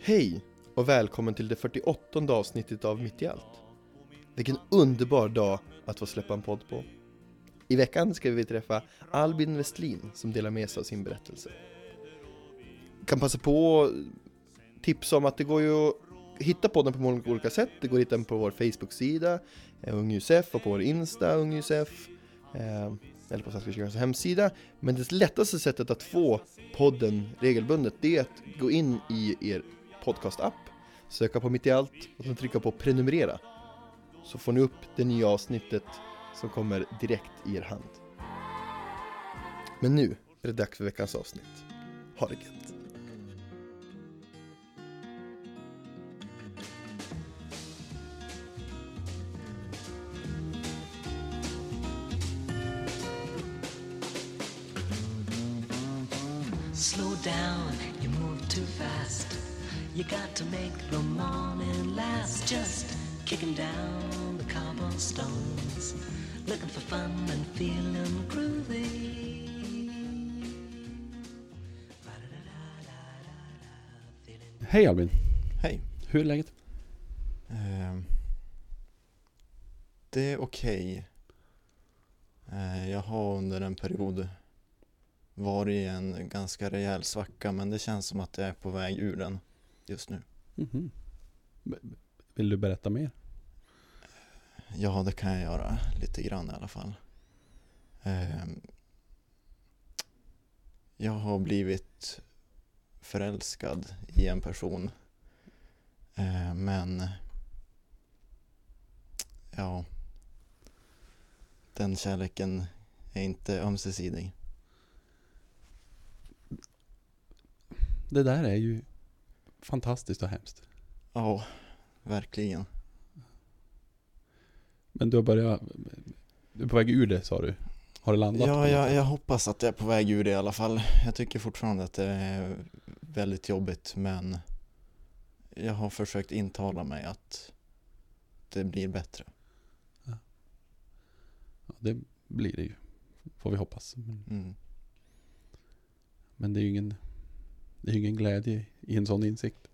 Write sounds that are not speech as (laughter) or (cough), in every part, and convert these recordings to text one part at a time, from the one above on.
Hej och välkommen till det 48 avsnittet av Mitt i allt. Vilken underbar dag att få släppa en podd på. I veckan ska vi träffa Albin Westlin som delar med sig av sin berättelse. Kan passa på att tipsa om att det går ju att hitta podden på många olika sätt. Det går att hitta den på vår Facebook-sida, eh, Ung Josef och på vår Insta, Ung Josef. Eh, eller på Svenska kyrkans hemsida. Men det lättaste sättet att få podden regelbundet det är att gå in i er podcastapp söka på Mitt i allt och sen trycka på prenumerera. Så får ni upp det nya avsnittet som kommer direkt i er hand. Men nu är det dags för veckans avsnitt. Ha det gött! Hej Albin, Hej. hur är läget? Eh, det är okej. Eh, jag har under en period varit i en ganska rejäl svacka men det känns som att jag är på väg ur den just nu. Mhm. B- Vill du berätta mer? Ja, det kan jag göra lite grann i alla fall. Eh, jag har blivit förälskad i en person. Eh, men ja, den kärleken är inte ömsesidig. Det där är ju fantastiskt och hemskt. Ja, verkligen. Men du har börjat, du är på väg ur det sa du? Har det landat? Ja, jag, jag hoppas att jag är på väg ur det i alla fall. Jag tycker fortfarande att det är väldigt jobbigt men jag har försökt intala mig att det blir bättre. Ja, det blir det ju. Får vi hoppas. Men, Mm. men det är ju ingen, det är ingen glädje i en sån insikt.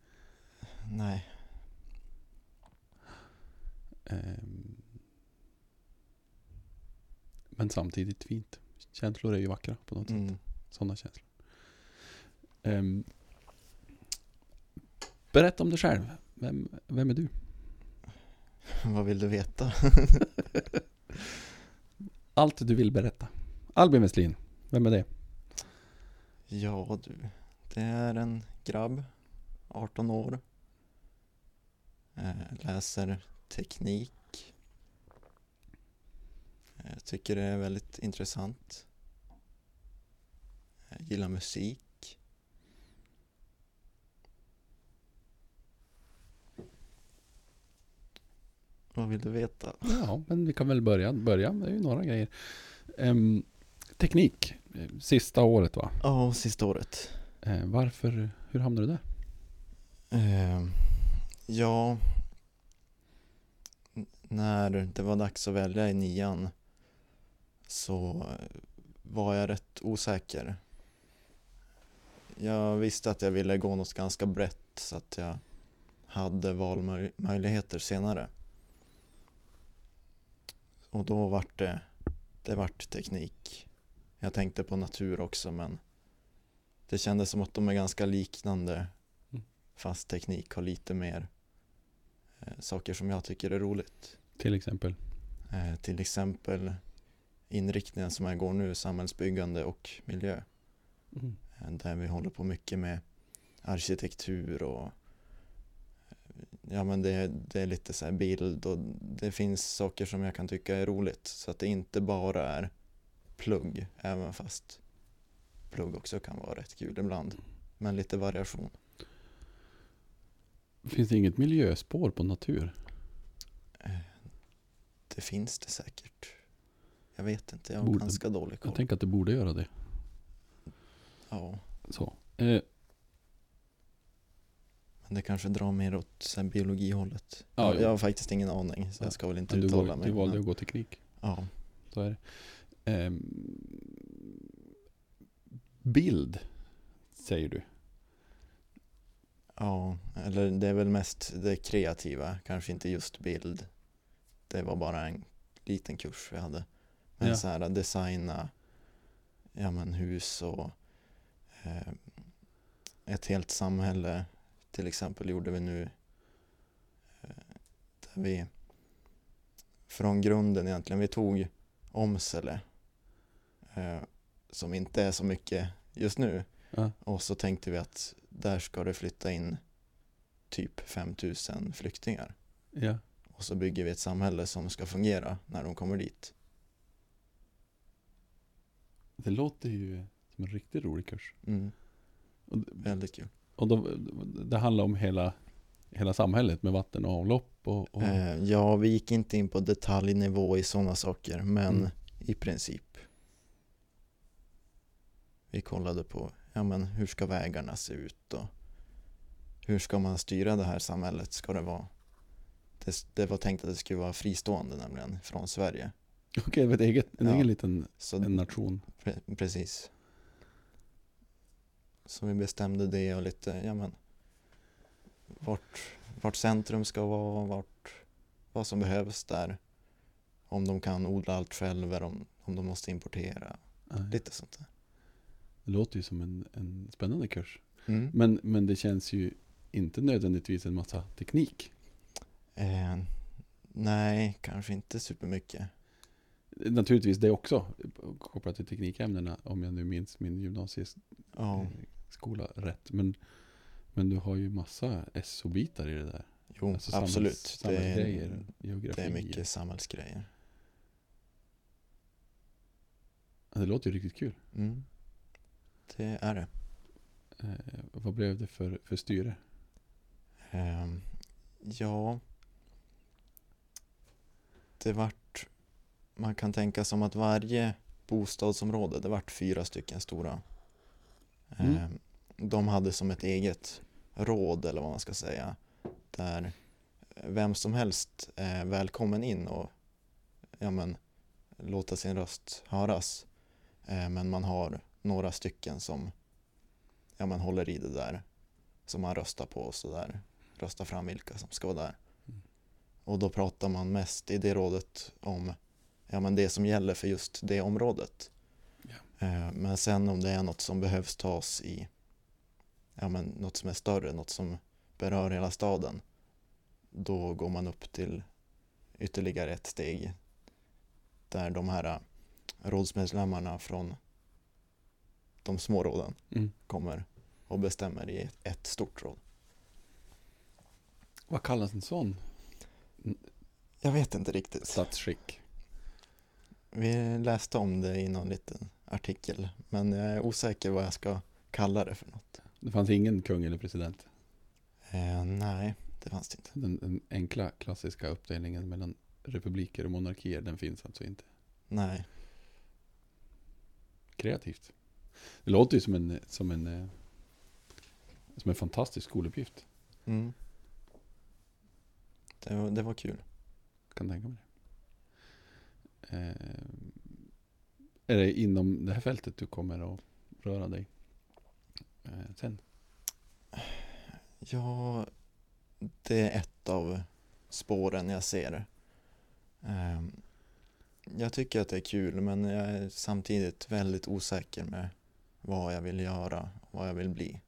Nej, Ehm, men samtidigt fint. Känslor är ju vackra på något sätt. mm. Sådana känslor. Ehm, berätta om dig själv. Vem, vem är du? vad vill du veta? (laughs) Allt du vill berätta. Albin Westlin, vem är det? Ja du, det är en grabb, 18 år. Eh, läser teknik. Jag tycker det är väldigt intressant. Jag gillar musik. Vad vill du veta? Ja, men vi kan väl börja. börja. Det är ju några grejer. Ehm, teknik, eh, sista året va? Ja, sista året. Eh, varför, hur hamnade du där? Eh, ja, när det var dags att välja i nian så var jag rätt osäker. Jag visste att jag ville gå något ganska brett så att jag hade valmöjligheter senare. Och då vart det, det vart teknik. Jag tänkte på natur också men det kändes som att de är ganska liknande fast teknik har lite mer eh, saker som jag tycker är roligt. Till exempel? Eh, till exempel inriktningen som jag går nu, samhällsbyggande och miljö. Mm. Eh, där vi håller på mycket med arkitektur och ja men det, det är lite så här bild och det finns saker som jag kan tycka är roligt så att det inte bara är plugg även fast plugg också kan vara rätt kul ibland. Men lite variation. Finns det inget miljöspår på natur? Eh, Det finns det säkert. Jag vet inte, jag har Borde- ganska dålig Jag koll. tänker att det borde göra det. Ja, Så. Eh, det kanske drar mer åt så här biologihållet. Ja, Ja, jo. jag har faktiskt ingen aning, så Ja. jag ska väl inte uttala mig. du valde men- att gå teknik. Ja, Så är det. Ehm, bild, säger du. Ja, eller det är väl mest det kreativa, kanske inte just bild. Det var bara en liten kurs vi hade. Men Ja. så här designa ja, men hus och eh, ett helt samhälle till exempel gjorde vi nu. Eh, där vi från grunden egentligen, vi tog Omsele eh, som inte är så mycket just nu Ja. och så tänkte vi att där ska det flytta in typ 5000 flyktingar. Ja. Och så bygger vi ett samhälle som ska fungera när de kommer dit. Det låter ju som en riktigt rolig kurs. Mm, Och, väldigt kul. Och då, det handlar om hela, hela samhället med vatten och avlopp och, och Eh, ja, vi gick inte in på detaljnivå i sådana saker, men Mm. i princip. Vi kollade på, ja men hur ska vägarna se ut och hur ska man styra det här samhället? Ska det vara det, det var tänkt att det skulle vara fristående nämligen från Sverige. (laughs) Okej, det var ett eget, en Ja. egen liten en nation. Pre- precis. Så vi bestämde det och lite, ja men vart, vart centrum ska vara, vart, vad som behövs där. Om de kan odla allt själva, om, om de måste importera, Nej, lite sånt där. Det låter ju som en, en spännande kurs. Mm. Men, men det känns ju inte nödvändigtvis en massa teknik. Eh, nej, kanske inte supermycket. Naturligtvis det också, kopplat till teknikämnena, om jag nu minns min gymnasieskola Ja, rätt. Men, men du har ju massa SO-bitar i det där. jo, Alltså samhälls- absolut. Det är, Samhällsgrejer, geografi. det är mycket samhällsgrejer. Det låter ju riktigt kul. Mm. Det är det. Eh, vad blev det för, för styre? Ehm, ja, det vart, man kan tänka som att varje bostadsområde, det vart fyra stycken stora. Mm. Ehm, de hade som ett eget råd eller vad man ska säga, där vem som helst är välkommen in och ja, men, låta sin röst höras. Eh, men man har några stycken som ja, men, håller i det där som man röstar på och sådär. Röstar fram vilka som ska vara där. Mm. Och då pratar man mest i det rådet om ja, men det som gäller för just det området. Ja. Eh, Men sen om det är något som behövs tas i ja, men något som är större, något som berör hela staden. Då går man upp till ytterligare ett steg där de här eh, rådsmedlemmarna från de små råden Mm. kommer och bestämmer i ett, ett stort råd. Vad kallas en sån Jag vet inte riktigt. statsskick? Vi läste om det i någon liten artikel men jag är osäker vad jag ska kalla det för något. Det fanns ingen kung eller president. Eh, nej, det fanns det inte. Den, den enkla klassiska uppdelningen mellan republiker och monarkier, den finns alltså inte. Nej, Kreativt. Det låter ju som en, som en, eh, som en fantastisk skoluppgift. mm. det, var, det var kul. Kan tänka mig det. Eh, är det inom det här fältet du kommer att röra dig sen? Ja, det är ett av spåren jag ser. Ehm, Jag tycker att det är kul men jag är samtidigt väldigt osäker med vad jag vill göra och vad jag vill bli.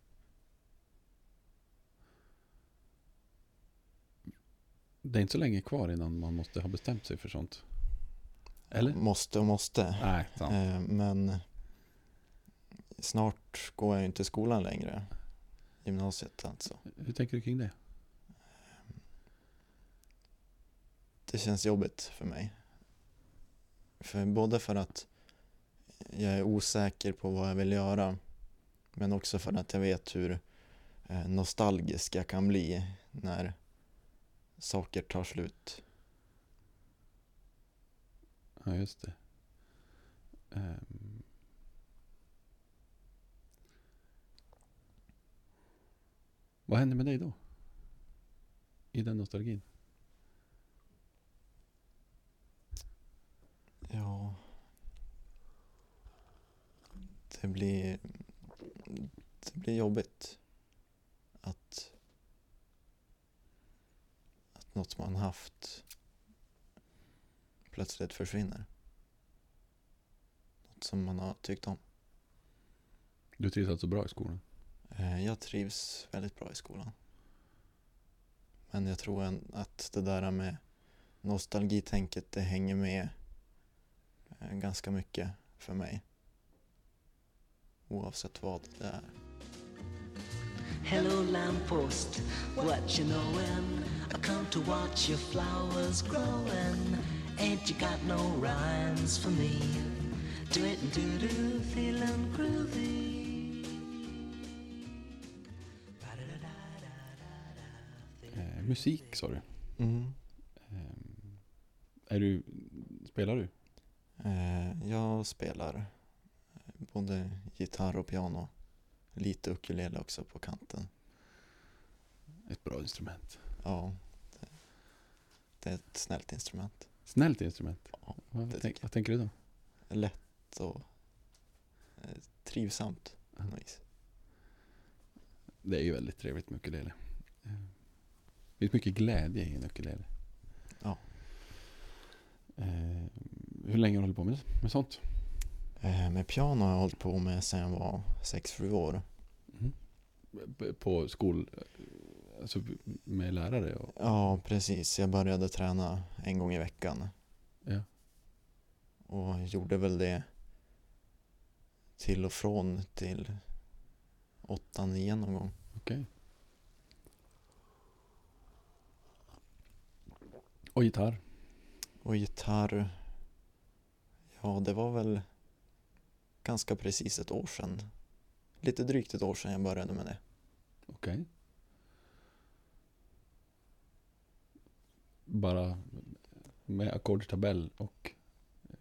Det är inte så länge kvar innan man måste ha bestämt sig för sånt. Eller? Måste och måste. Nej, sant. Ehm, Men snart går jag ju inte i skolan längre. Gymnasiet alltså. Hur tänker du kring det? Det känns jobbigt för mig. För både för att jag är osäker på vad jag vill göra men också för att jag vet hur eh, nostalgisk jag kan bli när saker tar slut. Ja, just det. Ehm. Vad händer med dig då? I den nostalgin? Ja, det blir, det blir jobbigt att något man haft plötsligt försvinner. Något som man har tyckt om. Du trivs alltså bra i skolan? Eh, jag trivs väldigt bra i skolan. Men jag tror att det där med nostalgitänket, det hänger med eh, ganska mycket för mig. Oavsett vad det är. Hello, lamppost, what you knowin'? I come to watch your flowers growing. Ain't you got no rhymes for me? Do it and do do, feeling groovy. Musik sa du. Mm. Eh, är du, spelar du? Eh, Jag spelar eh, både gitarr och piano. Lite ukulele också på kanten. Ett bra instrument. Ja, det, det är ett snällt instrument. Snällt instrument. Ja, vad, tänk, vad tänker du då? Lätt och eh, trivsamt något vis. Det är ju väldigt trevligt med ukulele. Det finns mycket glädje i en ukulele. Ja. Eh, hur länge har du hållit på med, med sånt? Eh, Med piano har jag hållit på med sedan jag var 6-7 år. Mm. På skol... Alltså med lärare? Och, Ja, precis. Jag började träna en gång i veckan. Ja. Och gjorde väl det till och från till 8-9 någon gång. Okej. Och gitarr? Och gitarr, ja det var väl ganska precis ett år sedan. Lite drygt ett år sedan jag började med det. Okej. Bara med ackordtabell och eh,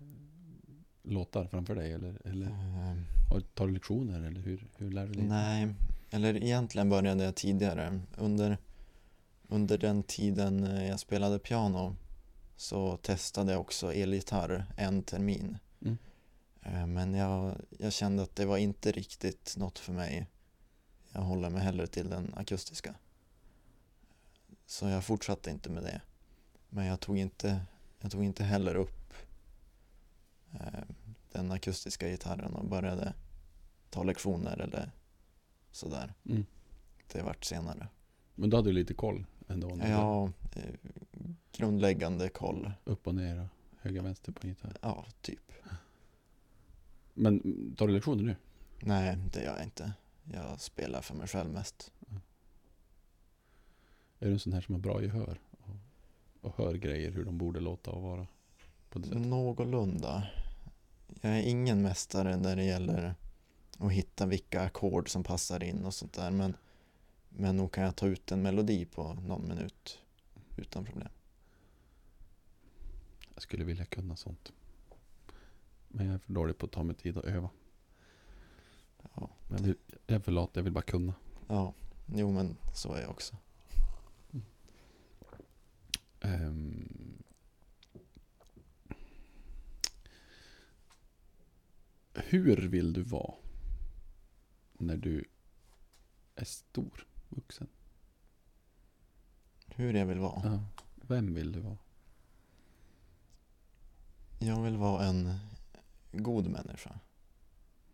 låtar framför dig? Eller, eller Eh, har- tar du lektioner? Eller hur, hur lär du dig? Nej, eller egentligen började jag tidigare. Under, under den tiden eh, jag spelade piano så testade jag också elgitarr en termin. Mm. Eh, Men jag, jag kände att det var inte riktigt något för mig. Jag håller mig hellre till den akustiska. Så jag fortsatte inte med det. Men jag tog inte, jag tog inte heller upp eh, den akustiska gitarren och började ta lektioner eller sådär. Mm. Det vart senare. Men då hade du lite koll ändå? Ja, eh, grundläggande koll. Upp och ner och höger vänster på en gitarr. Ja, typ. Men tar du lektioner nu? Nej, det gör jag inte. Jag spelar för mig själv mest. Är du en sån här som har bra gehör? Och, och hör grejer hur de borde låta och vara? På det sättet? Någorlunda. Jag är ingen mästare när det gäller att hitta vilka ackord som passar in och sånt där. Men, men nog kan jag ta ut en melodi på någon minut utan problem. Jag skulle vilja kunna sånt. Men jag är för dålig på att ta mig tid att öva. Ja, Jag, vill, jag är för lat, jag vill bara kunna. ja. jo men så är jag också. Ehm. hur vill du vara när du är stor, vuxen? Hur jag vill vara? Ja. Vem vill du vara? Jag vill vara en god människa.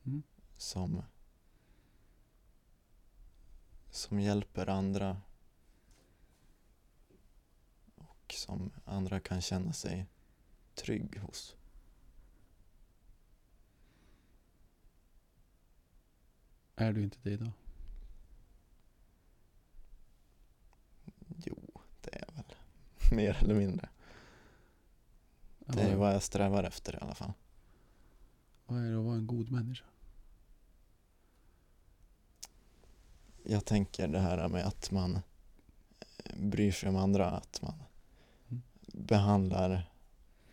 Mm. Som, som hjälper andra. Och som andra kan känna sig trygg hos. Är du inte det idag? Jo, det är väl (laughs) mer eller mindre. Det är vad jag strävar efter i alla fall. Vad är det att vara en god människa? Jag tänker det här med att man eh, bryr sig om andra, att man Mm. behandlar,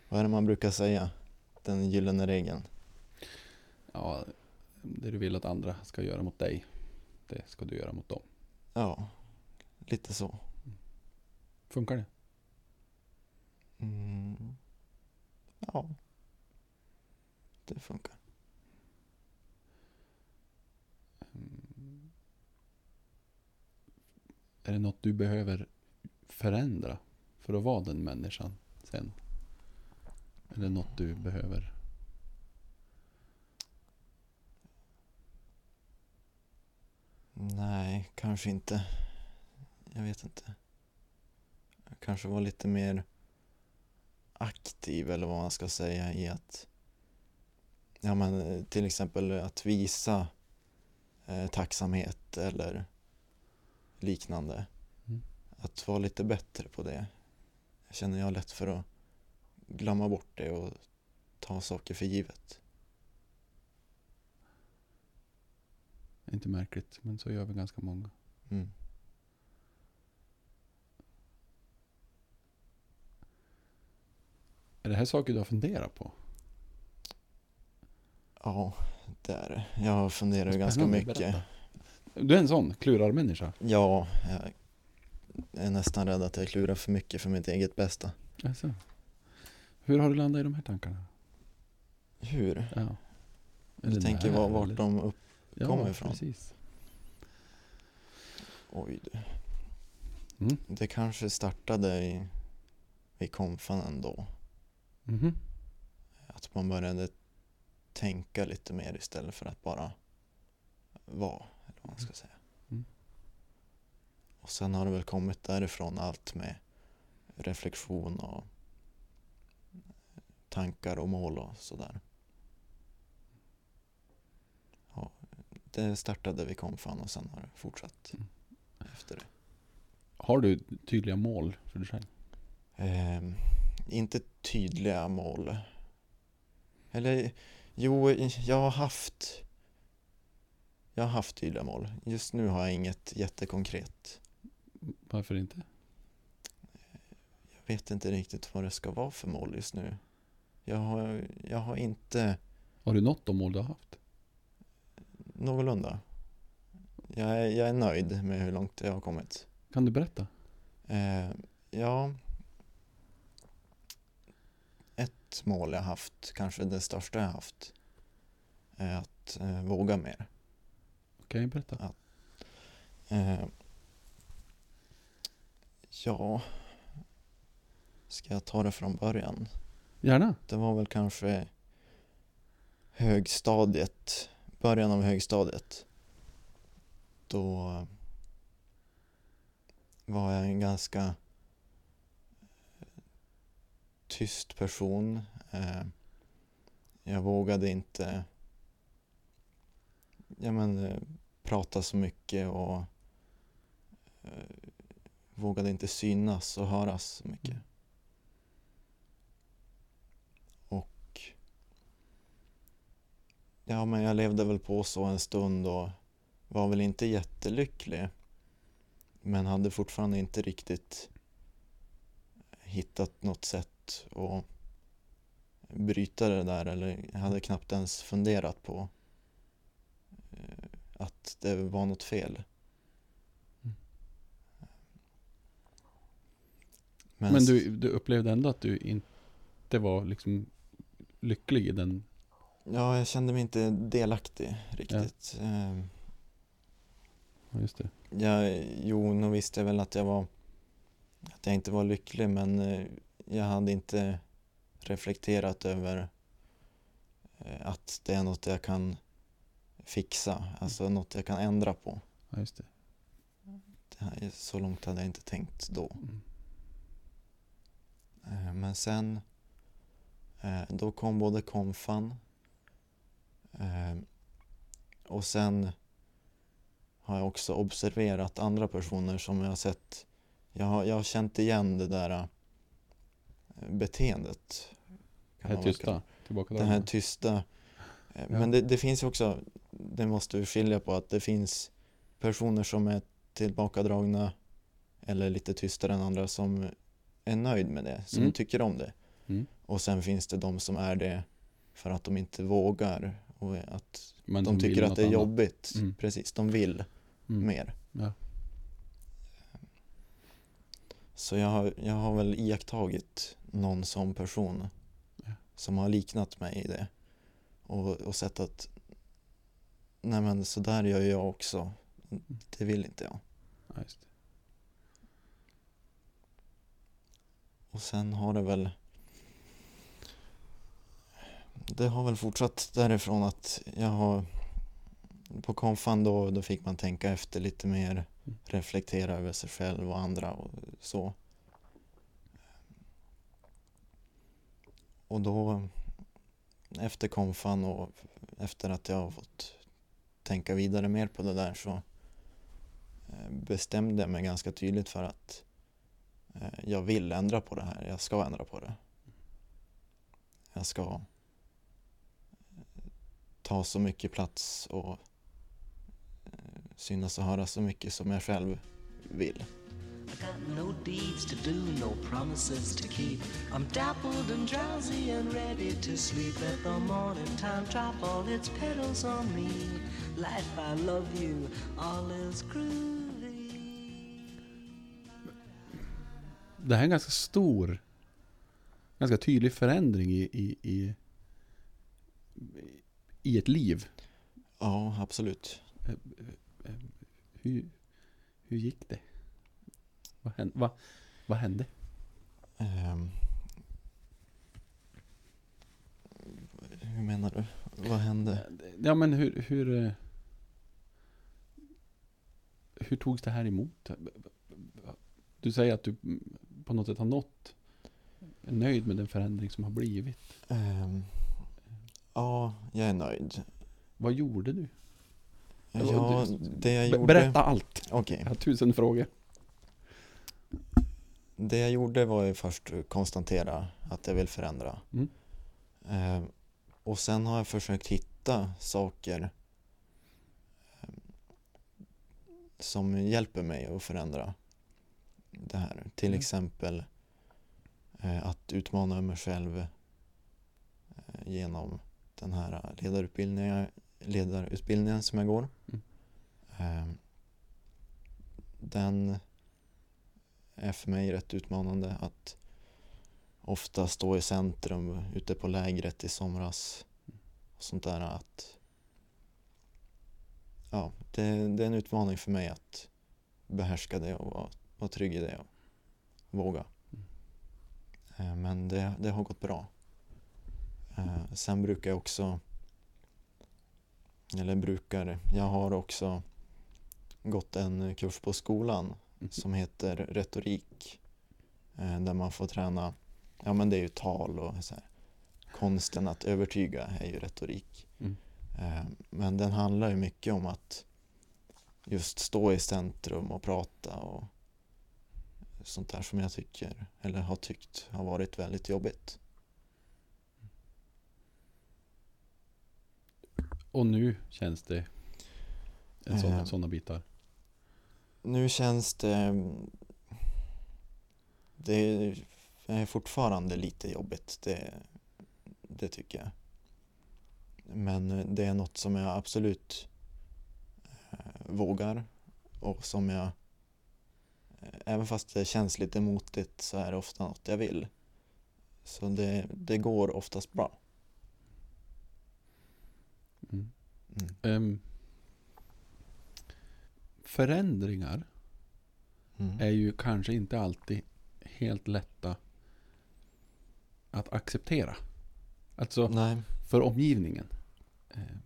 vad är det man brukar säga? Den gyllene regeln. Ja, det du vill att andra ska göra mot dig, det ska du göra mot dem. Ja, lite så. Funkar det? Mm. Ja, det funkar. Mm. Är det något du behöver förändra för att vara den människan sen? Eller något du behöver? Nej, kanske inte. Jag vet inte. Jag kanske var lite mer aktiv eller vad man ska säga i att ja men till exempel att visa eh, tacksamhet eller liknande. Mm. Att vara lite bättre på det. Jag känner jag har lätt för att glömma bort det och ta saker för givet. Inte märkligt, men så gör vi ganska många. Mm. Är det här saker du har funderat på? Ja, det är det. Jag funderar ju ganska mycket. berätta. Du är en sån klurarmänniska? Ja, jag är nästan rädd att jag klurar för mycket för mitt eget bästa. Alltså. Hur har du landat i de här tankarna? Hur? Ja. Du tänker var, vart eller- de upp... ja, kommer ifrån. precis. Oj du. Mm. Det kanske startade i, i konfan ändå. Mhm. Att man började tänka lite mer istället för att bara vara, eller vad man ska säga. Mm. Och sen har det väl kommit därifrån allt med reflektion och tankar och mål och sådär. Ja, det startade vid konfan och sen har det fortsatt Mm. efter det. Har du tydliga mål för dig själv? Ehm, inte tydliga mål. Eller jo, jag har haft jag har haft tydliga mål. Just nu har jag inget jättekonkret. Varför inte? Jag vet inte riktigt vad det ska vara för mål just nu. Jag har, jag har inte Har du nått de mål du har haft? någorlunda. Jag är, jag är nöjd med hur långt jag har kommit. Kan du berätta? Eh, ja. Ett mål jag haft, kanske det största jag haft, är att eh, våga mer. Kan jag berätta? Eh, ja, ska jag ta det från början? Gärna. Det var väl kanske högstadiet, början av högstadiet. Då var jag en ganska tyst person. Eh, Jag vågade inte ja, men, eh, prata så mycket och eh, vågade inte synas och höras så mycket. Mm. Och ja, men jag levde väl på så en stund och var väl inte jättelycklig. Men hade fortfarande inte riktigt hittat något sätt att bryta det där eller hade knappt ens funderat på eh, att det var något fel. Mm. Men, Men du, du upplevde ändå att du inte var liksom lycklig i den... Ja, jag kände mig inte delaktig riktigt. Eh, Ja, just det. Jag, jo, nog visste jag väl att jag var att jag inte var lycklig men eh, jag hade inte reflekterat över eh, att det är något jag kan fixa, alltså något jag kan ändra på. Ja, just det. Det här, så långt hade jag inte tänkt då. Mm. Eh, Men sen eh, då kom både konfan och sen har jag också observerat andra personer som jag har sett jag har, jag har känt igen det där beteendet. Det kan här man väl tysta, tillbaka Den här tysta. eh, Ja. Men det, det finns också, det måste vi skilja på att det finns personer som är tillbakadragna eller lite tystare än andra som är nöjd med det, som Mm. tycker om det. Mm. Och sen finns det de som är det för att de inte vågar och att Men de tycker att det är annat. jobbigt. Mm. Precis, de vill Mm. mer. Ja. Så jag har, jag har väl iakttagit någon sån person Ja. som har liknat mig i det. Och, och sett att nej men så där gör jag också. Det vill inte jag. Ja, och sen har det väl det har väl fortsatt därifrån att jag har på konfan då, då fick man tänka efter lite mer, reflektera över sig själv och andra och så. Och då efter konfan och efter att jag har fått tänka vidare mer på det där så eh, bestämde jag mig ganska tydligt för att eh, jag vill ändra på det här. Jag ska ändra på det. Jag ska eh, ta så mycket plats och synas och höras så mycket som jag själv vill. I got no deeds to do, no promises to keep. I'm dappled and drowsy and ready to sleep. Let the morning time drop all its petals on me. Life, I love you, all is groovy. Det här är en ganska stor, ganska tydlig förändring i, i, i, i ett liv. Ja, absolut. Hur, hur gick det? Vad hände? Vad, vad hände? Ehm. hur menar du? Vad hände? Ja men hur, hur, eh, hur togs det här emot? Du säger att du mm, på något sätt har nått, är nöjd med den förändring som har blivit. Ehm, ja, jag är nöjd. Vad gjorde du? Ja, du- det jag gjorde... Berätta allt. Okej. Jag har tusen frågor. Det jag gjorde var ju först konstatera att jag vill förändra. Mm. Eh, och sen har jag försökt hitta saker eh, som hjälper mig att förändra det här. Till Mm. exempel eh, att utmana mig själv eh, genom den här ledarutbildningen, ledarutbildningen som jag går. Mm. Eh, den är för mig rätt utmanande att ofta stå i centrum ute på lägret i somras och sånt där att ja, det, det är en utmaning för mig att behärska det och vara, vara trygg i det och våga. Eh, Men det, det har gått bra. Eh, Sen brukar jag också eller brukar, jag har också gått en kurs på skolan Mm. som heter retorik. eh, Där man får träna, ja men det är ju tal och så här. Konsten att övertyga är ju retorik. Mm. Eh, Men den handlar ju mycket om att just stå i centrum och prata och sånt där som jag tycker, eller har tyckt, har varit väldigt jobbigt. Och nu känns det en sån, Eh. sådana bitar. Nu känns det... Det är fortfarande lite jobbigt, det, det tycker jag. Men det är något som jag absolut eh, vågar och som jag... eh, Även fast det känns lite motigt så är det ofta något jag vill. Så det, det går oftast bra. Mm. Mm. Ehm, förändringar Mm. är ju kanske inte alltid helt lätta att acceptera. Alltså Nej. för omgivningen. Ehm,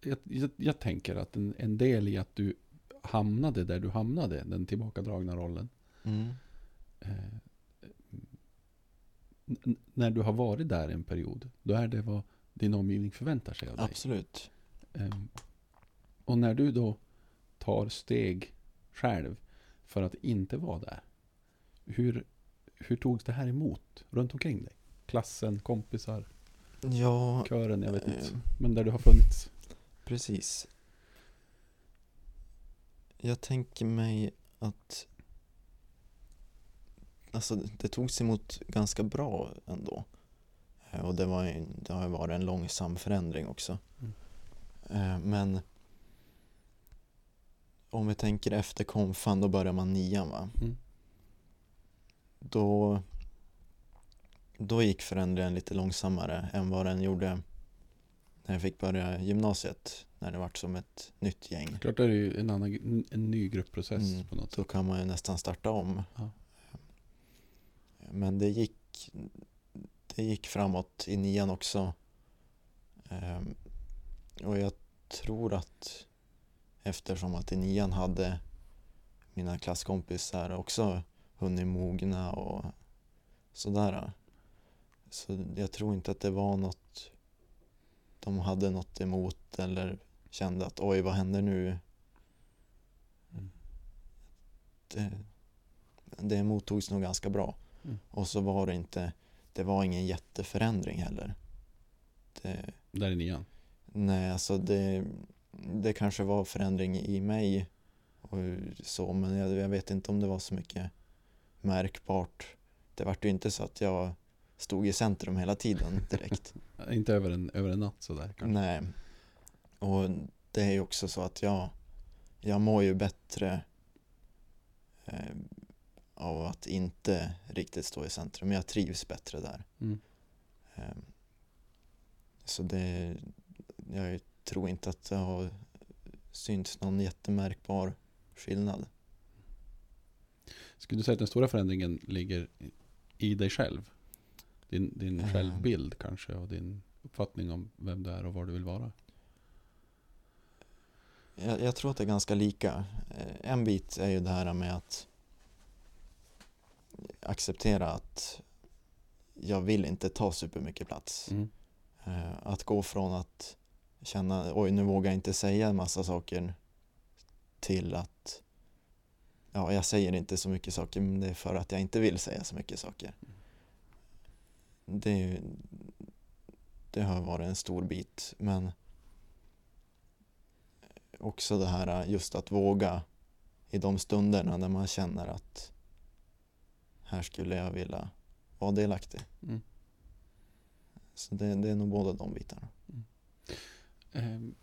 Jag, jag, jag tänker att en, en del i att du hamnade där du hamnade, den tillbakadragna rollen. Mm. När du har varit där en period, då är det vad din omgivning förväntar sig av dig. Absolut. Ehm, och när du då tar steg själv för att inte vara där. Hur, hur togs det här emot runt omkring dig? Klassen, kompisar, Ja, kören, jag vet inte. eh, Men där du har funnits. Precis. Jag tänker mig att alltså, det togs emot ganska bra ändå. Eh, Och det, var ju, det har ju varit en långsam förändring också. Mm. Eh, Men om vi tänker efter konfan, då börjar man nian va? Mm. Då, då gick förändringen lite långsammare än vad den gjorde när jag fick börja gymnasiet. När det vart som ett nytt gäng. Klart är det ju en, annan, en ny gruppprocess Mm. på något sätt. kan man ju nästan starta om. Ja. Men det gick, det gick framåt i nian också. Ehm, och jag tror att eftersom att i nian hade mina klasskompisar också hunnit mogna och sådär. Så jag tror inte att det var något de hade något emot eller kände att oj, vad händer nu? Mm. Det, det mottogs nog ganska bra. Mm. Och så var det inte, det var ingen jätteförändring heller. Det, Där i nian. nej, alltså det, det kanske var förändring i mig och så, men jag, jag vet inte om det var så mycket märkbart. Det vart ju inte så att jag stod i centrum hela tiden (laughs) direkt. Inte över en, över en natt sådär kanske. Nej. Och det är ju också så att jag, jag mår ju bättre eh, av att inte riktigt stå i centrum. Jag trivs bättre där. Mm. Eh, så det, jag tror inte att det har synts någon jättemärkbar skillnad. Skulle du säga att den stora förändringen ligger i dig själv? Din, din Eh. självbild kanske och din uppfattning om vem du är och var du vill vara? Jag, jag tror att det är ganska lika. Eh, En bit är ju det här med att acceptera att jag vill inte ta supermycket plats. Mm. Eh, Att gå från att känna oj nu vågar jag inte säga en massa saker till att ja, jag säger inte så mycket saker men det är för att jag inte vill säga så mycket saker. Det, det har varit en stor bit men också det här just att våga i de stunderna när man känner att här skulle jag vilja vara delaktig. Mm. Så det, det är nog båda de bitarna. Ehm,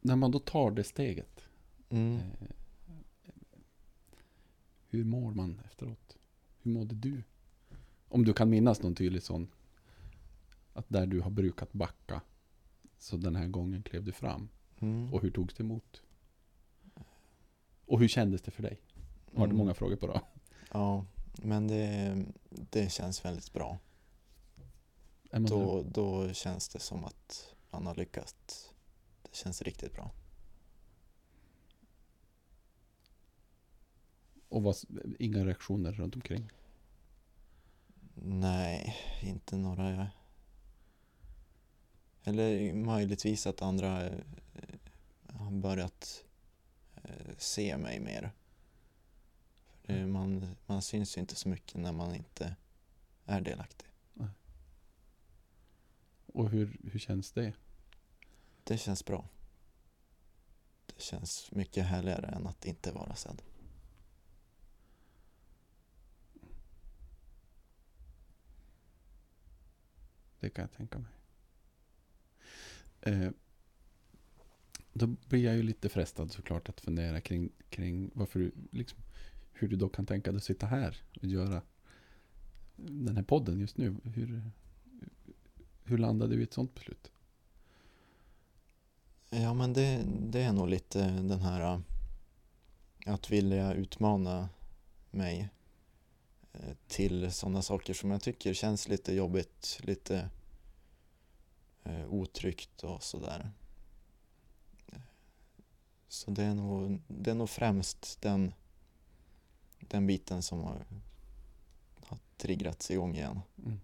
när man då tar det steget, Mm. eh, hur mår man efteråt? Hur mådde du? Om du kan minnas någon tydlig sån, att där du har brukat backa, så den här gången klev du fram. Mm. Och hur togs det emot? Och hur kändes det för dig? Har du Mm. många frågor på då? Ja, men det, det känns väldigt bra. Då, då känns det som att man har lyckats. Det känns riktigt bra. Och vad, inga reaktioner runt omkring? Nej, inte några... Eller möjligtvis att andra eh, har börjat eh, se mig mer. Det, man, man syns ju inte så mycket när man inte är delaktig. Och hur, hur känns det? Det känns bra. Det känns mycket härligare än att inte vara sedd. Det kan jag tänka mig. Eh, då blir jag ju lite frestad såklart att fundera kring, kring varför du, liksom, hur du då kan tänka dig att sitta här och göra den här podden just nu. Hur, hur landade du i ett sånt beslut? Ja, men det, det är nog lite den här äh, att vilja utmana mig äh, till sådana saker som jag tycker känns lite jobbigt, lite eh, otryggt och sådär. Så det är nog, det är nog främst den, den biten som har, har triggrats igång igen. Mm.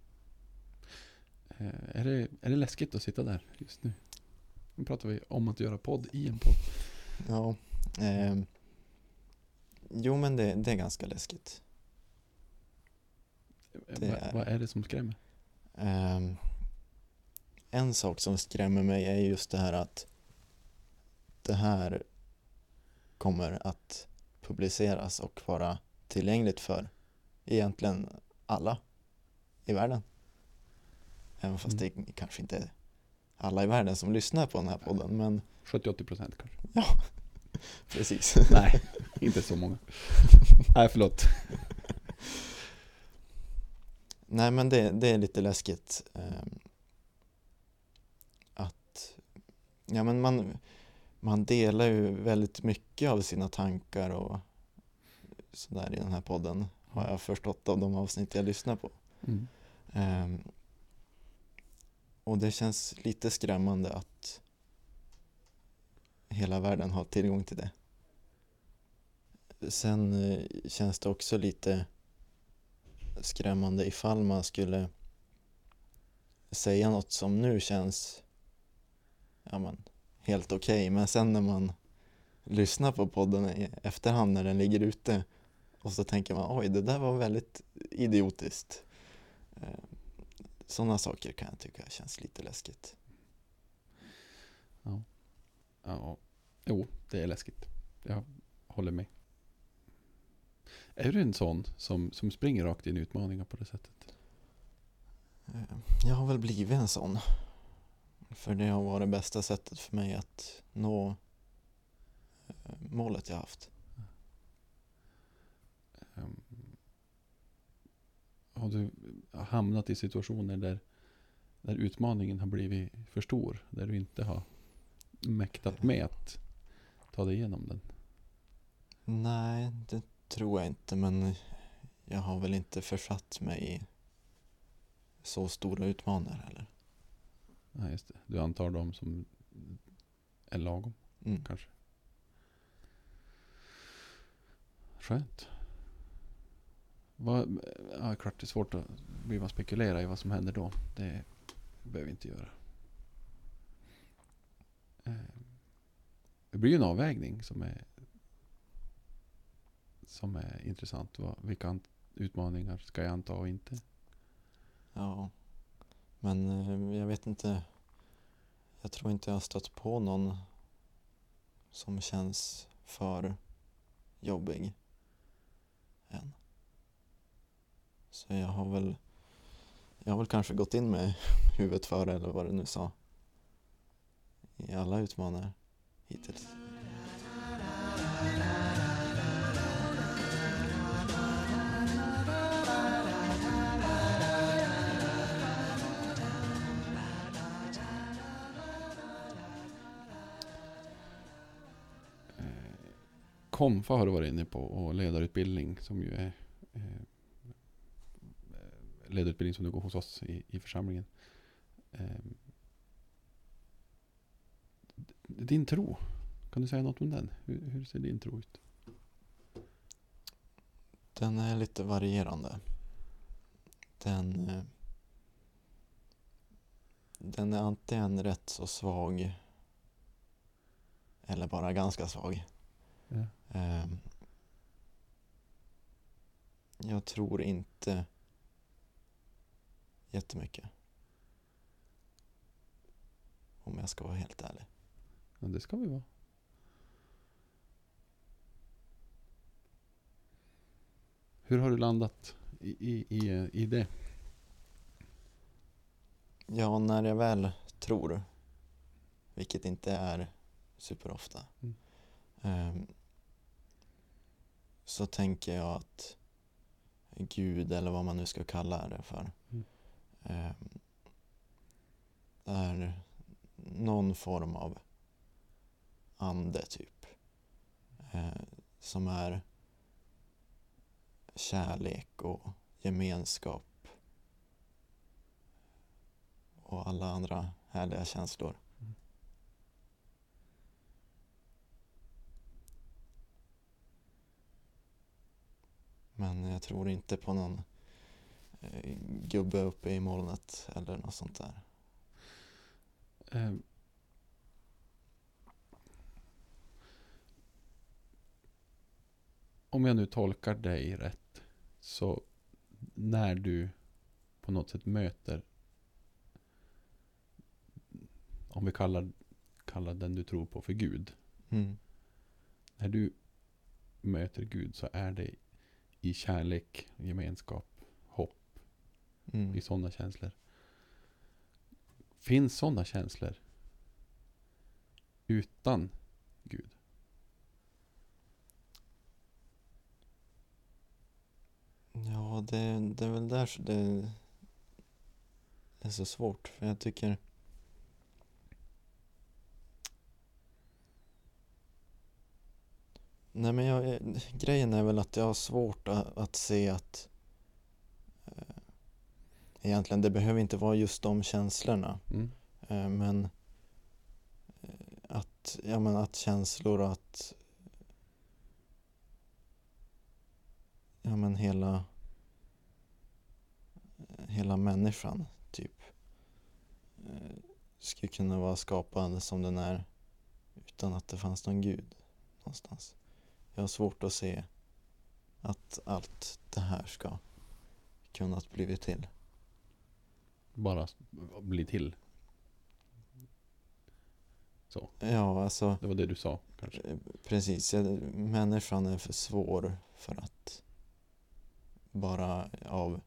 Eh, är, det, är det läskigt att sitta där just nu? Nu pratar vi om att göra podd i en podd. Ja. ehm, jo, men det, det är ganska läskigt. Det vad, är- vad är det som skrämmer? Ehm, en sak som skrämmer mig är just det här att det här kommer att publiceras och vara tillgängligt för egentligen alla i världen. Även fast Mm. det kanske inte är alla i världen som lyssnar på den här podden, men 70-80 procent kanske? (laughs) precis. Nej, inte så många. Nej, förlåt. Nej men det, det är lite läskigt ehm, att ja, men man, man delar ju väldigt mycket av sina tankar och sådär i den här podden har jag förstått av de avsnitt jag lyssnar på. Mm. Ehm, och det känns lite skrämmande att hela världen har tillgång till det. Sen eh, känns det också lite skrämmande ifall man skulle säga något som nu känns ja, men, helt okej men sen när man lyssnar på podden i efterhand när den ligger ute och så tänker man oj det där var väldigt idiotiskt. Sådana saker kan jag tycka känns lite läskigt. Ja, jo, det är läskigt. Jag håller med. Är du en sån som, som springer rakt in i utmaningar på det sättet? Eh, Jag har väl blivit en sån. För det har varit bästa sättet för mig att nå eh, målet jag haft. Har du hamnat i situationer där, där utmaningen har blivit för stor? Där du inte har mäktat med att ta dig igenom den? Nej, det tror jag inte men jag har väl inte försatt mig i så stora utmaningar heller. Nej, just det. Du antar dem som är lagom Mm. kanske? Skönt. Vad, ja, klart det är svårt att blir man spekulera i vad som händer då. Det behöver vi inte göra. Eh, det blir ju en avvägning som är som är intressant. Vilka utmaningar ska jag anta och inte? Ja, men eh, jag vet inte. Jag tror inte jag har stött på någon som känns för jobbig än. Så jag har väl jag har väl kanske gått in med (laughs) huvudet före eller vad du nu sa i alla utmaningar hittills. Eh, Komfa har du varit inne på och ledarutbildning som ju är eh, ledarutbildning som du går hos oss i, i församlingen. Eh, din tro, kan du säga något om den? Hur, hur ser din tro ut? Den är lite varierande. Den, eh, den är antingen rätt så svag eller bara ganska svag. Ja. Ehm, Jag tror inte jättemycket. Om jag ska vara helt ärlig. Ja, det ska vi vara. Hur har du landat i, i, i, i det? Ja, när jag väl tror, vilket inte är superofta, Mm. ehm, så tänker jag att Gud, eller vad man nu ska kalla det för, Mm eh, är någon form av ande, typ. Eh, som är kärlek och gemenskap och alla andra härliga känslor. Mm. Men jag tror inte på någon gubbe uppe i molnet eller något sånt där. Eh, om jag nu tolkar dig rätt så när du på något sätt möter om vi kallar, kallar den du tror på för Gud. Mm. När du möter Gud så är det i kärlek, gemenskap, Mm. i sådana känslor. Finns sådana känslor utan Gud? Ja, det, det är väl där så det är så svårt. För jag tycker Nej men jag, eh, grejen är väl att jag har svårt att, att se att egentligen det behöver inte vara just de känslorna Mm. eh, men eh, att, ja, men att känslor och att ja men hela hela människan typ eh, skulle kunna vara skapad som den är utan att det fanns någon gud någonstans. Jag har svårt att se att allt det här ska kunnat blivit till. Bara bli till. Så, Ja, alltså det var det du sa kanske. eh, precis. Människan är för svår för att bara av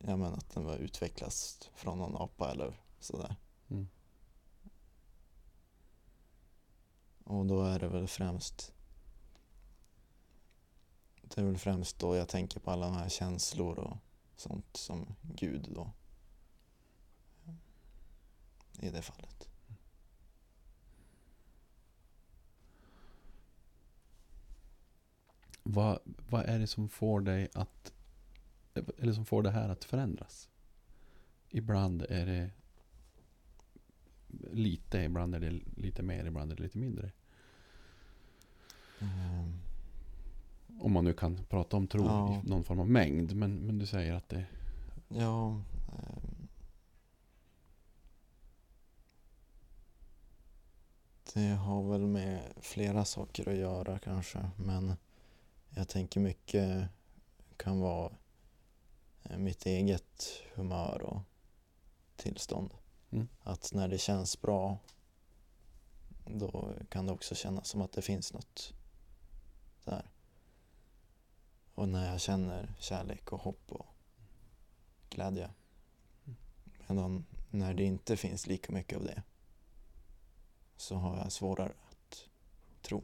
ja men att den var utvecklats från någon apa eller sådär. Mm. Och då är det väl främst Det är väl främst då jag tänker på alla de här känslor och sånt som Gud då. I det fallet. Vad, vad är det som får dig att eller som får det här att förändras? Ibland är det lite, ibland är det lite mer, ibland är det lite mindre. Ehm, Om man nu kan prata om tro Ja. i någon form av mängd. Men, men du säger att det... Ja. ehm, Det har väl med flera saker att göra kanske. Men jag tänker mycket kan vara eh, mitt eget humör och tillstånd. Mm. Att när det känns bra då kan det också kännas som att det finns något där. Och när jag känner kärlek och hopp och glädje. Medan när det inte finns lika mycket av det så har jag svårare att tro.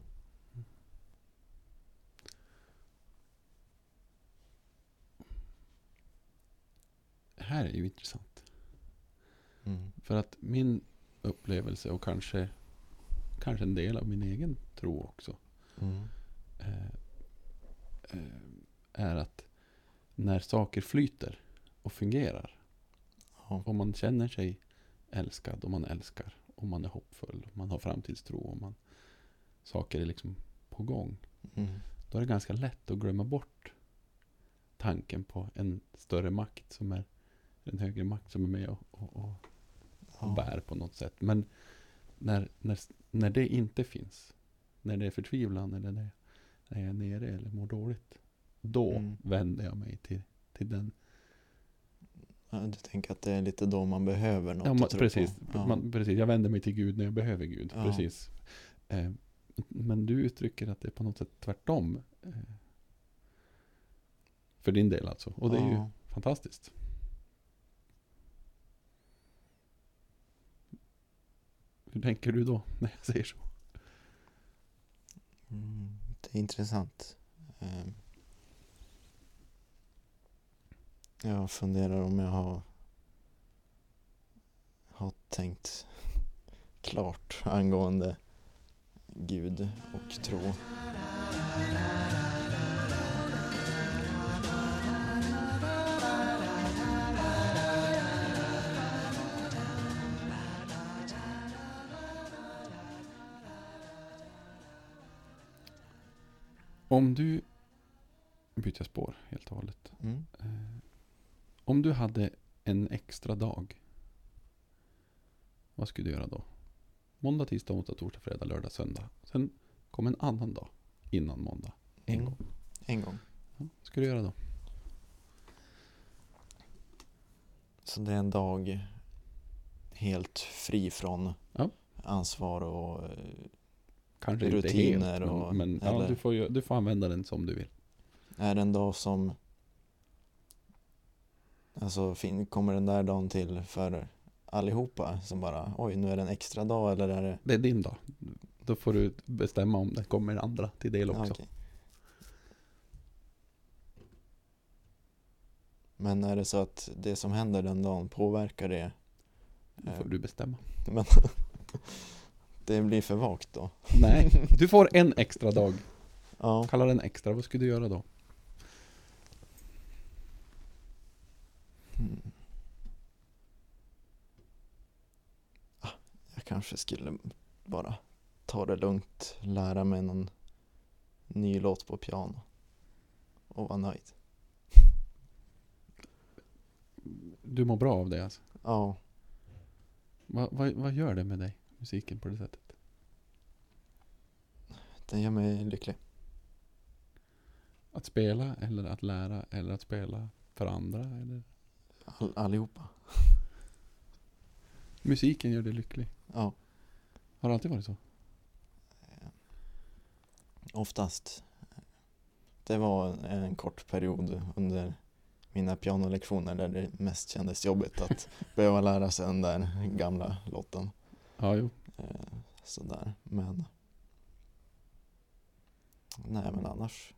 här är ju intressant. Mm. För att min upplevelse och kanske, kanske en del av min egen tro också. Mm. eh, eh, är att när saker flyter och fungerar. Ja. Om man känner sig älskad, om man älskar, om man är hoppfull, om man har framtidstro, om man, saker är liksom på gång. Mm. Då är det ganska lätt att glömma bort tanken på en större makt som är en högre makt som är med och, och, och, och Ja. bär på något sätt. Men när, när, när det inte finns, när det är förtvivlan eller när, när jag är nere eller mår dåligt, då Mm. vänder jag mig till, till den. Ja, Du tänker att det är lite då man behöver något Ja, man, att tro precis, på? Ja. man, precis, jag vänder mig till Gud när jag behöver Gud. Ja. Precis. Eh, men du uttrycker att det är på något sätt tvärtom. Eh, för din del alltså. Och det är ju fantastiskt. Hur tänker du då när jag säger så? Mm, det är intressant. Ehm, Jag funderar om jag har, har tänkt klart angående Gud och tro. Om du byter spår helt och hållet. Mm. Om du hade en extra dag. Vad skulle du göra då? Måndag, tisdag, onsdag, torsdag, fredag, lördag, söndag. Sen kom en annan dag innan måndag. En Mm. gång. En gång. Ja, vad skulle du göra då? Så det är en dag helt fri från Ja. ansvar och eh, Kanske Rutiner helt, men, och- men ja, du, får ju, du får använda den som du vill. är det en dag som Alltså fin- kommer den där dagen till för allihopa som bara oj nu är det en extra dag eller är det Det är din dag. Då får du bestämma om det kommer andra till del också. Okej. Men är det så att det som händer den dagen påverkar det? Då eh, får du bestämma. Men (laughs) Det blir för vagt då. Nej, (laughs) du får en extra dag. Ja. Kalla den extra, vad skulle du göra då? Mm. Ah, Jag kanske skulle bara ta det lugnt, lära mig någon ny låt på piano och vara nöjd. Du mår bra av det alltså? Ja, Vad, vad, vad gör det med dig, musiken på det sättet? det gör mig lycklig. Att spela eller att lära eller att spela för andra? Eller? All, allihopa. Musiken gör dig lycklig. Ja, Har det alltid varit så? oftast. Det var en kort period under mina pianolektioner där det mest kändes jobbigt att (laughs) behöva lära sig den där gamla låten. Ja, jo. Eh, sådär, men Nej men annars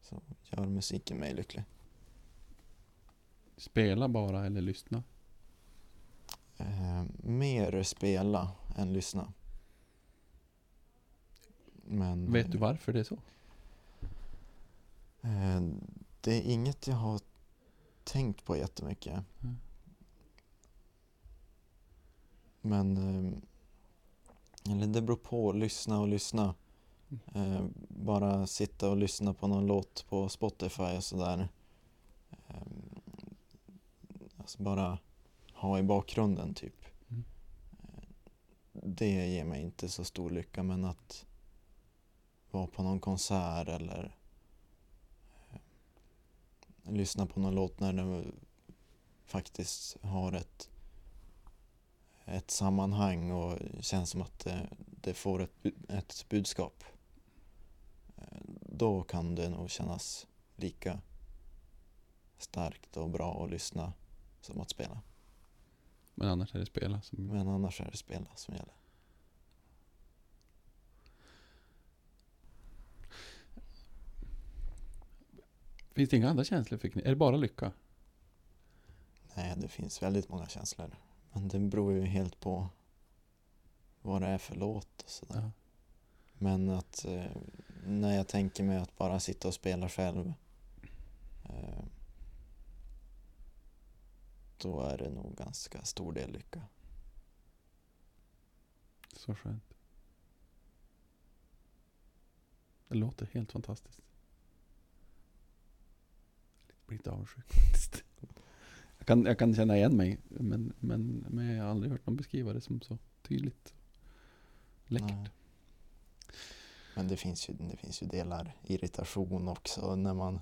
så gör musiken mig lycklig. Spela bara eller lyssna? Eh, mer spela än lyssna. Men Vet du varför det är så? Eh, det är inget jag har tänkt på jättemycket. Mm. Men eh, eller det beror på, lyssna och lyssna. Eh, bara sitta och lyssna på någon låt på Spotify och sådär. Eh, alltså bara ha i bakgrunden typ. Mm. Det ger mig inte så stor lycka men att vara på någon konsert eller eh, lyssna på någon låt när den faktiskt har ett ett sammanhang och känns som att det, det får ett, ett budskap. Eh, Då kan det nog kännas lika starkt och bra att lyssna som att spela. Men annars är det spela som... Men annars är det spela som gäller. Finns det inga andra känslor Är det bara lycka? Nej, det finns väldigt många känslor. Men det beror ju helt på vad det är för låt och sådär. Ja. Men att eh, när jag tänker mig att bara sitta och spela själv eh, då är det nog ganska stor del lycka. Så skönt. Det låter helt fantastiskt. Jag blir lite avundsjuk faktiskt. Jag kan, jag kan känna igen mig, men, men, men jag har aldrig hört någon beskriva det som så tydligt. Läckert. Nej. Men det finns, ju, det finns ju delar irritation också när man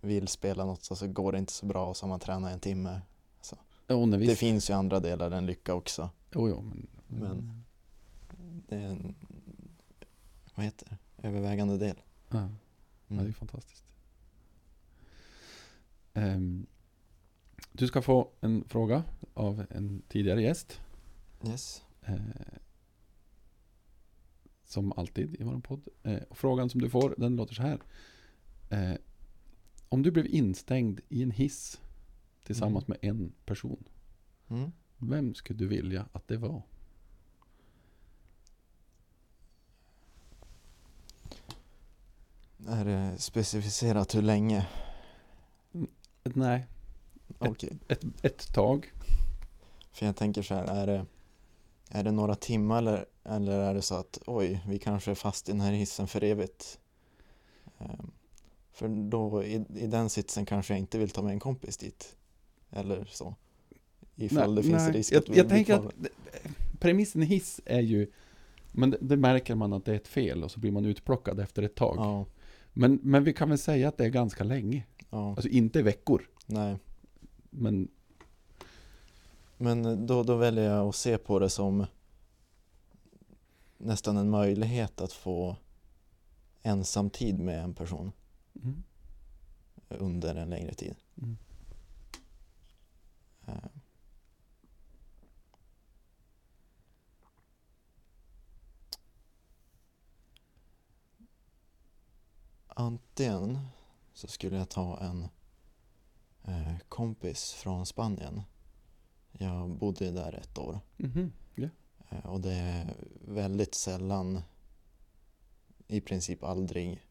vill spela något och så går det inte så bra och så har man tränat en timme. Jo, vi... Det finns ju andra delar än lycka också. Jo, jo, men... Men- Det är en vad heter det? övervägande del. Ja. Ja, det är Mm. fantastiskt. Ehm, du ska få en fråga av en tidigare gäst. Yes. Eh, som alltid i vår podd. Och frågan som du får, den låter så här. Eh, om du blev instängd i en hiss tillsammans med en person. Mm. Vem skulle du vilja att det var? Är det specificerat hur länge? Ett, nej, Okej. ett, ett tag. För jag tänker så här, är det, är det några timmar eller, eller är det så att oj, vi kanske är fast i den här hissen för evigt? Ehm, för då i, i den sitsen kanske jag inte vill ta med en kompis dit. Eller så. Ifall det finns nej. risk jag, att vi jag tänker att premissen i hiss är ju men det, det märker man att det är ett fel och så blir man utplockad efter ett tag. Ja, Men, men vi kan väl säga att det är ganska länge. ja, Alltså inte veckor. nej. Men Men då, då väljer jag att se på det som nästan en möjlighet att få ensamtid med en person mm, under en längre tid. mm. Eh. Antingen så skulle jag ta en eh, kompis från Spanien. Jag bodde där ett år. Mhm, ja. Eh, Och det är väldigt sällan, i princip aldrig,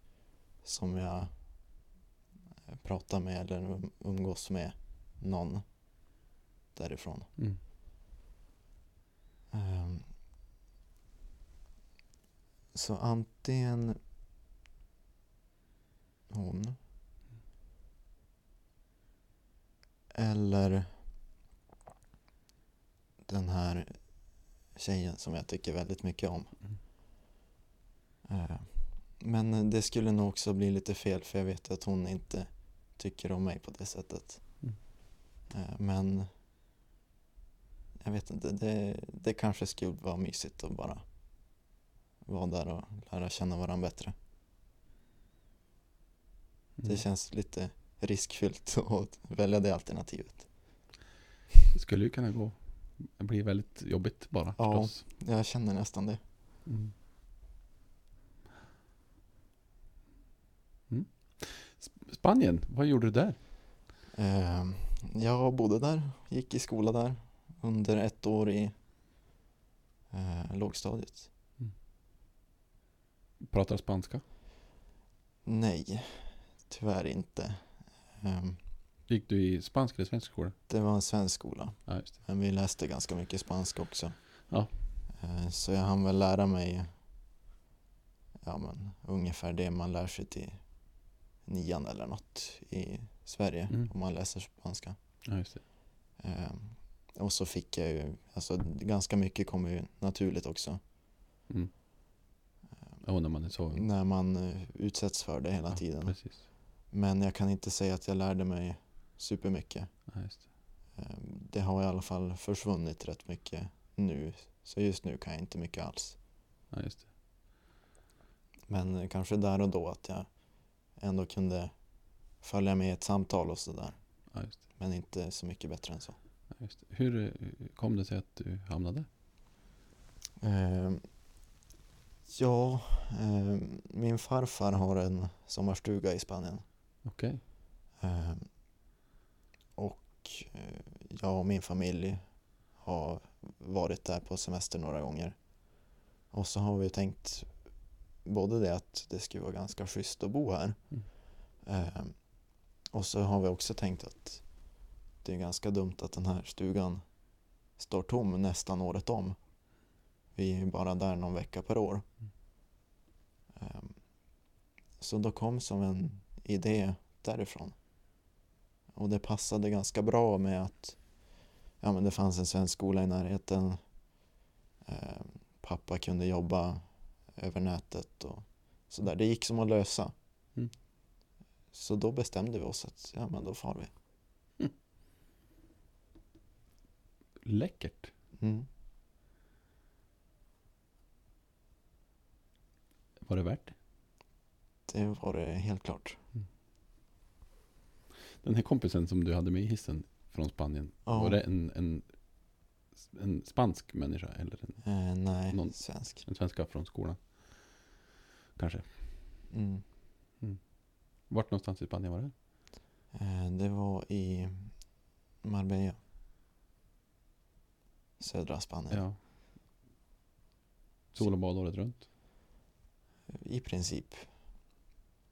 som jag eh, pratar med eller um- umgås med någon därifrån. Mm. Ehm, Så antingen hon eller den här tjejen som jag tycker väldigt mycket om. Mm. Eh, Men det skulle nog också bli lite fel för jag vet att hon inte tycker om mig på det sättet. Mm. Eh, Men jag vet inte, det, det kanske skulle vara mysigt att bara vara där och lära känna varandra bättre. Mm. Det känns lite riskfyllt (laughs) att välja det alternativet. Det skulle ju kunna gå. Det blir väldigt jobbigt bara Ja. förstås. Jag känner nästan det. Mm. Mm. Sp- Spanien, vad gjorde du där? Eh, Jag bodde där, gick i skola där under ett år i eh, lågstadiet. Pratar spanska? Nej, tyvärr inte. Ehm, Gick du i spansk eller svensk skola? Det var en svensk skola, Ja, men vi läste ganska mycket spanska också. Ja. Eh, Så jag hann väl lära mig ja, men, ungefär det man lär sig till nian eller något i Sverige Mm. om man läser spanska. Ja, just det. Ehm, Och så fick jag ju, alltså ganska mycket kommer ju naturligt också Mm. Ja, när man är så när man eh, utsätts för det hela Ja, tiden. precis. Men jag kan inte säga att jag lärde mig supermycket. Ja, just det. Ehm, Det har i alla fall försvunnit rätt mycket nu. Så just nu kan jag inte mycket alls. Ja, just det. Men eh, kanske där och då att jag ändå kunde följa med i ett samtal och sådär. Ja. Men inte så mycket bättre än så. Just. Hur eh, kom det sig att du hamnade? Ehm, Ja, ehm, min farfar har en sommarstuga i Spanien. Okej. Ehm, Och eh, jag och min familj har varit där på semester några gånger. Och så har vi tänkt både det att det skulle vara ganska schysst att bo här. Mm. Ehm, Och så har vi också tänkt att det är ganska dumt att den här stugan står tom nästan året om. Vi är ju bara där någon vecka per år. Ehm, Så då kom som en idé därifrån. Och det passade ganska bra med att ja, men det fanns en svensk skola i närheten. Ehm, Pappa kunde jobba över nätet och sådär. Det gick som att lösa. Mm. Så då bestämde vi oss att ja, men då far vi. Läckert. Mm. Var det värt det? Det var det helt klart. Den här kompisen som du hade med i hissen från Spanien. Ja. Var det en, en, en spansk människa eller en, Eh, nej, Någon- svensk. en svenska från skolan? Kanske. Mm. Vart någonstans i Spanien var det? Eh, det var i Marbella. Södra Spanien. Ja. Sol och bad året runt. I princip.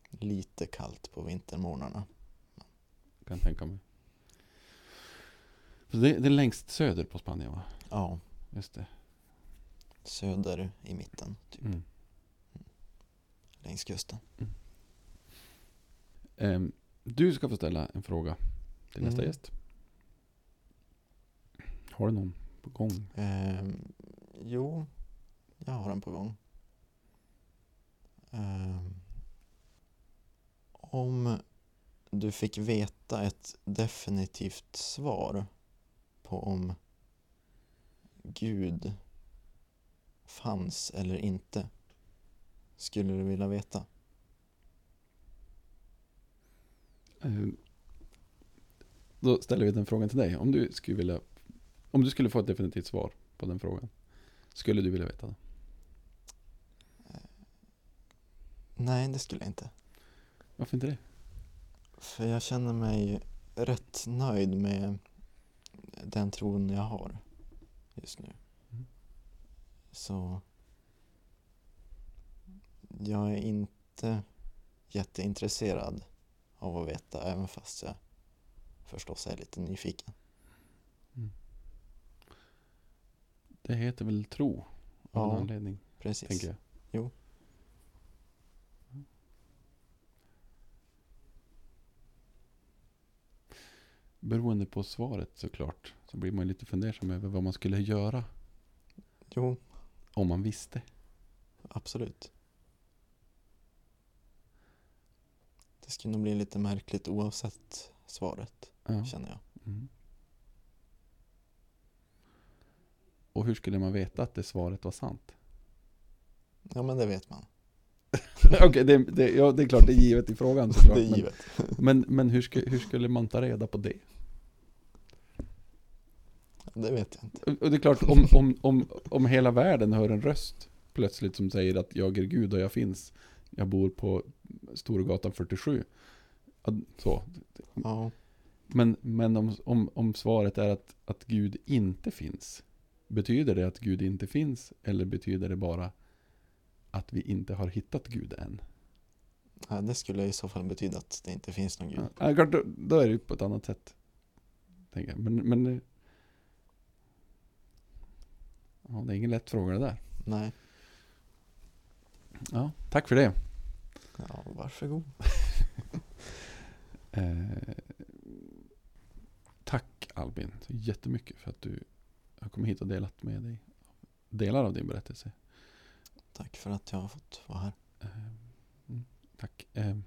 Lite kallt på vintermorgnarna. Kan tänka mig. Så det, det är längst söder på Spanien va? Ja, Just det. söder i mitten, typ, Mm. längs kusten. Ehm, du ska få ställa en fråga till nästa Mm. gäst. Har du någon på gång? Ehm, jo, jag har en på gång. Ehm, om du fick veta ett definitivt svar på om Gud fanns eller inte, skulle du vilja veta? Ehm, då ställer vi den frågan till dig. Om du skulle vilja Om du skulle få ett definitivt svar på den frågan. Skulle du vilja veta det? Nej, det skulle jag inte. Varför inte det? För jag känner mig rätt nöjd med den tron jag har just nu. Mm. Så jag är inte jätteintresserad av att veta även fast jag förstås är lite nyfiken. Det heter väl tro av en Ja. anledning, Precis. tänker jag. Jo. Beroende på svaret såklart, så blir man lite fundersam över vad man skulle göra Jo, om man visste. absolut. Det skulle nog bli lite märkligt oavsett svaret, Ja. känner jag. Mm. Och hur skulle man veta att det svaret var sant? Ja, men det vet man. (laughs) Okej, det, det, ja, det är klart, det är givet i frågan såklart. (laughs) det är givet. (laughs) Men, men, hur, sku, hur skulle man ta reda på det? Det vet jag inte. Och det är klart, om, om, om, om hela världen hör en röst plötsligt som säger att jag är Gud och jag finns, jag bor på Storgatan 47. Ja, Så. Ja, Men, men om, om, om svaret är att, att Gud inte finns, betyder det att Gud inte finns eller betyder det bara att vi inte har hittat Gud än? ja, det skulle i så fall betyda att det inte finns någon gud. Ja, klart, då, då är det ju på ett annat sätt. Tänker. Men, men ja, det är ingen lätt fråga det där. Nej, Ja, tack för det. ja, varsågod. (laughs) Eh, tack Albin så jättemycket för att du har kommit hit och delat med dig delar av din berättelse. Tack för att jag har fått vara här. Eh, mm, tack. Eh,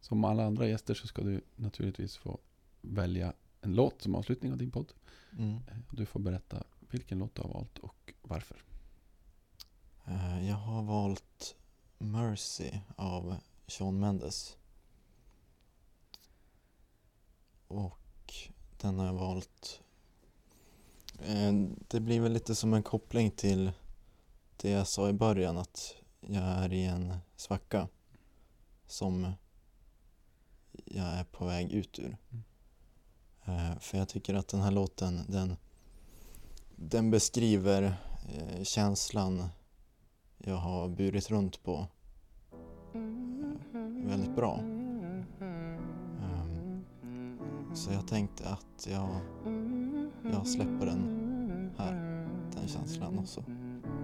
som alla andra gäster så ska du naturligtvis få välja en låt som avslutning av din podd. Mm. Eh, Du får berätta vilken låt du har valt och varför. Jag har valt Mercy av Shawn Mendes. Och den har jag valt... eh, Det blir väl lite som en koppling till det jag sa i början att jag är i en svacka som jag är på väg ut ur. Eh, För jag tycker att den här låten den, den beskriver eh, känslan jag har burit runt på väldigt bra. Så jag tänkte att jag, jag släpper den här, den känslan och så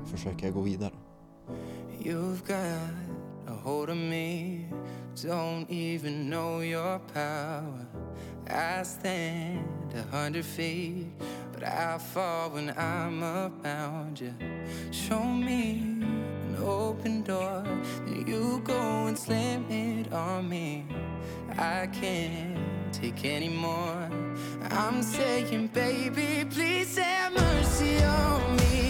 försöker jag gå vidare. You've got a hold of me, don't even know your power. I stand a hundred feet, but I fall when I'm around you. Show me an open door, then you go and slam it on me. I can't take any more. I'm saying, baby, please mercy on me.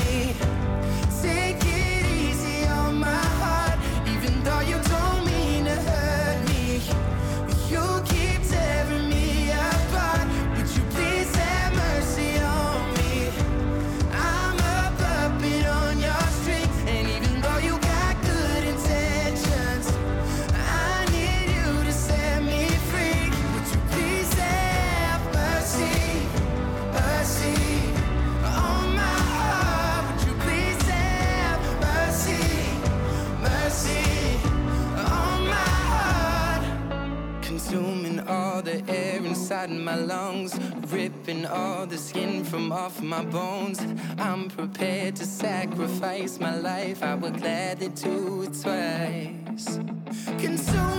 Ripping all the skin from off my bones. I'm prepared to sacrifice my life. I would gladly do it twice. Consuming